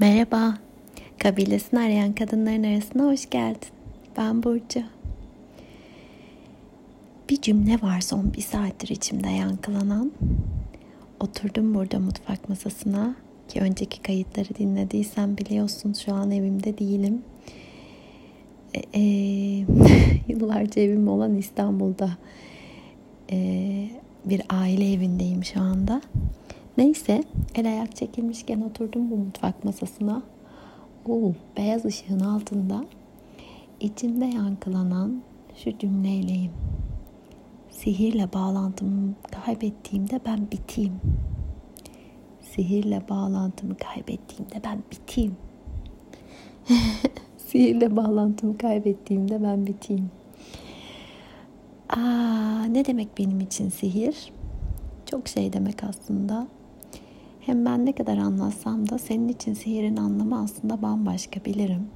Merhaba, kabilesini arayan kadınların arasına hoş geldin. Ben Burcu. Bir cümle var son bir saattir içimde yankılanan. Oturdum burada mutfak masasına ki önceki kayıtları dinlediysen biliyorsun şu an evimde değilim. E, e, yıllarca evim olan İstanbul'da e, bir aile evindeyim şu anda. Neyse el ayak çekilmişken oturdum bu mutfak masasına. Oo, beyaz ışığın altında içimde yankılanan şu cümleyleyim. Sihirle bağlantımı kaybettiğimde ben biteyim. Sihirle bağlantımı kaybettiğimde ben biteyim. Sihirle bağlantımı kaybettiğimde ben biteyim. Aa, ne demek benim için sihir? Çok şey demek aslında. Hem ben ne kadar anlatsam da senin için sihirin anlamı aslında bambaşka bilirim.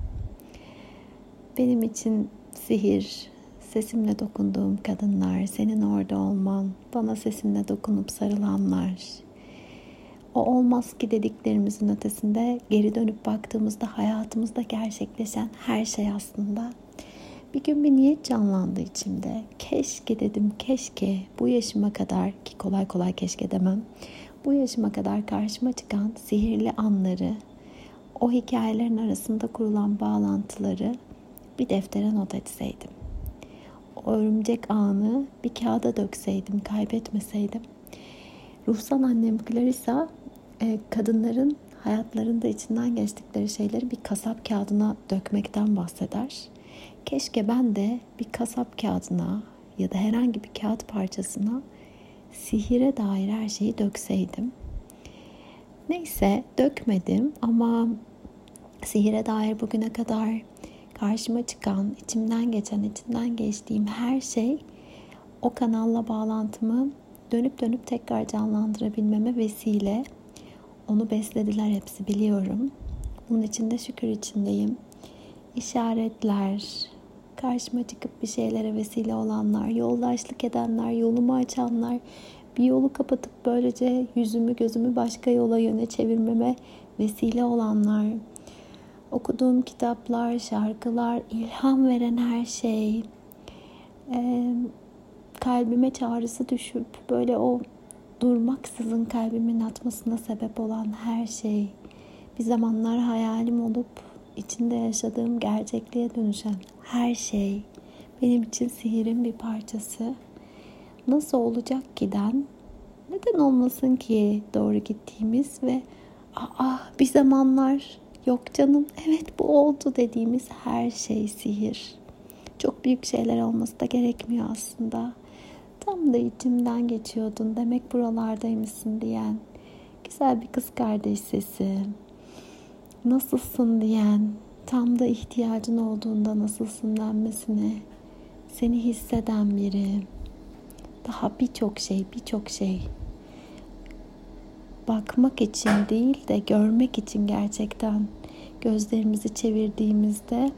Benim için sihir, sesimle dokunduğum kadınlar, senin orada olman, bana sesimle dokunup sarılanlar. O olmaz ki dediklerimizin ötesinde geri dönüp baktığımızda hayatımızda gerçekleşen her şey aslında. Bir gün bir niyet canlandı içimde. Keşke dedim, keşke bu yaşıma kadar ki kolay kolay keşke demem bu yaşıma kadar karşıma çıkan sihirli anları, o hikayelerin arasında kurulan bağlantıları bir deftere not etseydim. O örümcek anı bir kağıda dökseydim, kaybetmeseydim. Ruhsal annem Clarissa e, kadınların hayatlarında içinden geçtikleri şeyleri bir kasap kağıdına dökmekten bahseder. Keşke ben de bir kasap kağıdına ya da herhangi bir kağıt parçasına sihire dair her şeyi dökseydim. Neyse dökmedim ama sihire dair bugüne kadar karşıma çıkan, içimden geçen, içinden geçtiğim her şey o kanalla bağlantımı dönüp dönüp tekrar canlandırabilmeme vesile. Onu beslediler hepsi biliyorum. Bunun için de şükür içindeyim. İşaretler, karşıma çıkıp bir şeylere vesile olanlar, yoldaşlık edenler, yolumu açanlar, bir yolu kapatıp böylece yüzümü gözümü başka yola yöne çevirmeme vesile olanlar, okuduğum kitaplar, şarkılar, ilham veren her şey, e, kalbime çağrısı düşüp böyle o durmaksızın kalbimin atmasına sebep olan her şey, bir zamanlar hayalim olup içinde yaşadığım gerçekliğe dönüşen her şey benim için sihirin bir parçası. Nasıl olacak giden? Neden olmasın ki doğru gittiğimiz ve aa bir zamanlar yok canım evet bu oldu dediğimiz her şey sihir. Çok büyük şeyler olması da gerekmiyor aslında. Tam da içimden geçiyordun demek buralardaymışsın diyen güzel bir kız kardeş sesi. Nasılsın diyen tam da ihtiyacın olduğunda nasılsın denmesine seni hisseden biri. Daha birçok şey, birçok şey. Bakmak için değil de görmek için gerçekten gözlerimizi çevirdiğimizde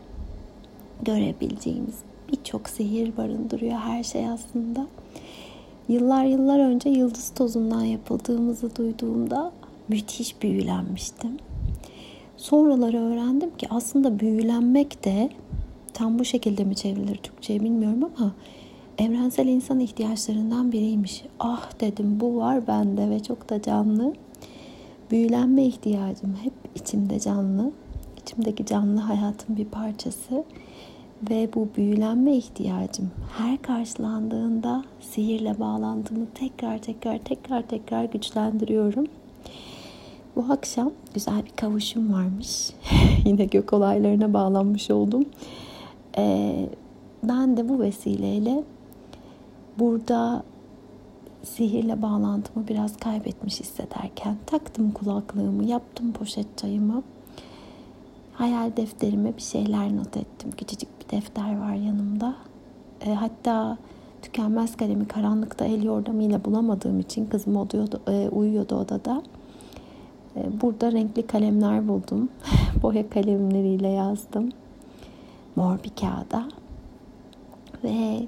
görebileceğimiz birçok sihir barındırıyor her şey aslında. Yıllar yıllar önce yıldız tozundan yapıldığımızı duyduğumda müthiş büyülenmiştim. Sonraları öğrendim ki aslında büyülenmek de tam bu şekilde mi çevrilir Türkçe'ye bilmiyorum ama evrensel insan ihtiyaçlarından biriymiş. Ah dedim bu var bende ve çok da canlı. Büyülenme ihtiyacım hep içimde canlı. İçimdeki canlı hayatın bir parçası. Ve bu büyülenme ihtiyacım her karşılandığında sihirle bağlantımı tekrar tekrar tekrar tekrar güçlendiriyorum. Bu akşam güzel bir kavuşum varmış. Yine gök olaylarına bağlanmış oldum. Ee, ben de bu vesileyle burada sihirle bağlantımı biraz kaybetmiş hissederken taktım kulaklığımı, yaptım poşet çayımı. Hayal defterime bir şeyler not ettim. Küçücük bir defter var yanımda. E, hatta tükenmez kalemi karanlıkta el yordamıyla bulamadığım için kızım oluyordu, e, uyuyordu odada. E, burada renkli kalemler buldum. Boya kalemleriyle yazdım. Mor bir kağıda. Ve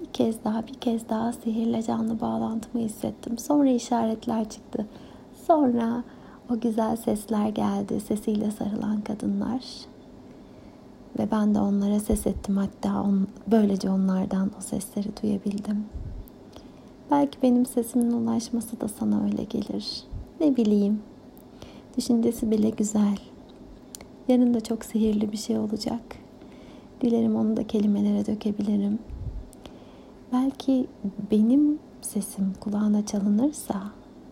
bir kez daha bir kez daha sihirle canlı bağlantımı hissettim. Sonra işaretler çıktı. Sonra o güzel sesler geldi. Sesiyle sarılan kadınlar. Ve ben de onlara ses ettim. Hatta on, böylece onlardan o sesleri duyabildim. Belki benim sesimin ulaşması da sana öyle gelir. Ne bileyim. Düşüncesi bile güzel. Yarın da çok sihirli bir şey olacak. Dilerim onu da kelimelere dökebilirim. Belki benim sesim kulağına çalınırsa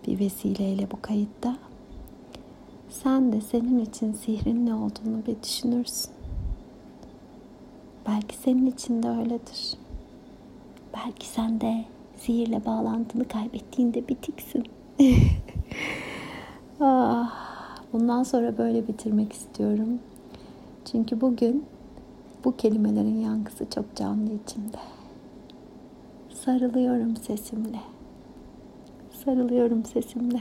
bir vesileyle bu kayıtta sen de senin için sihrin ne olduğunu bir düşünürsün. Belki senin için de öyledir. Belki sen de sihirle bağlantını kaybettiğinde bitiksin. ah, bundan sonra böyle bitirmek istiyorum. Çünkü bugün bu kelimelerin yankısı çok canlı içimde. Sarılıyorum sesimle. Sarılıyorum sesimle.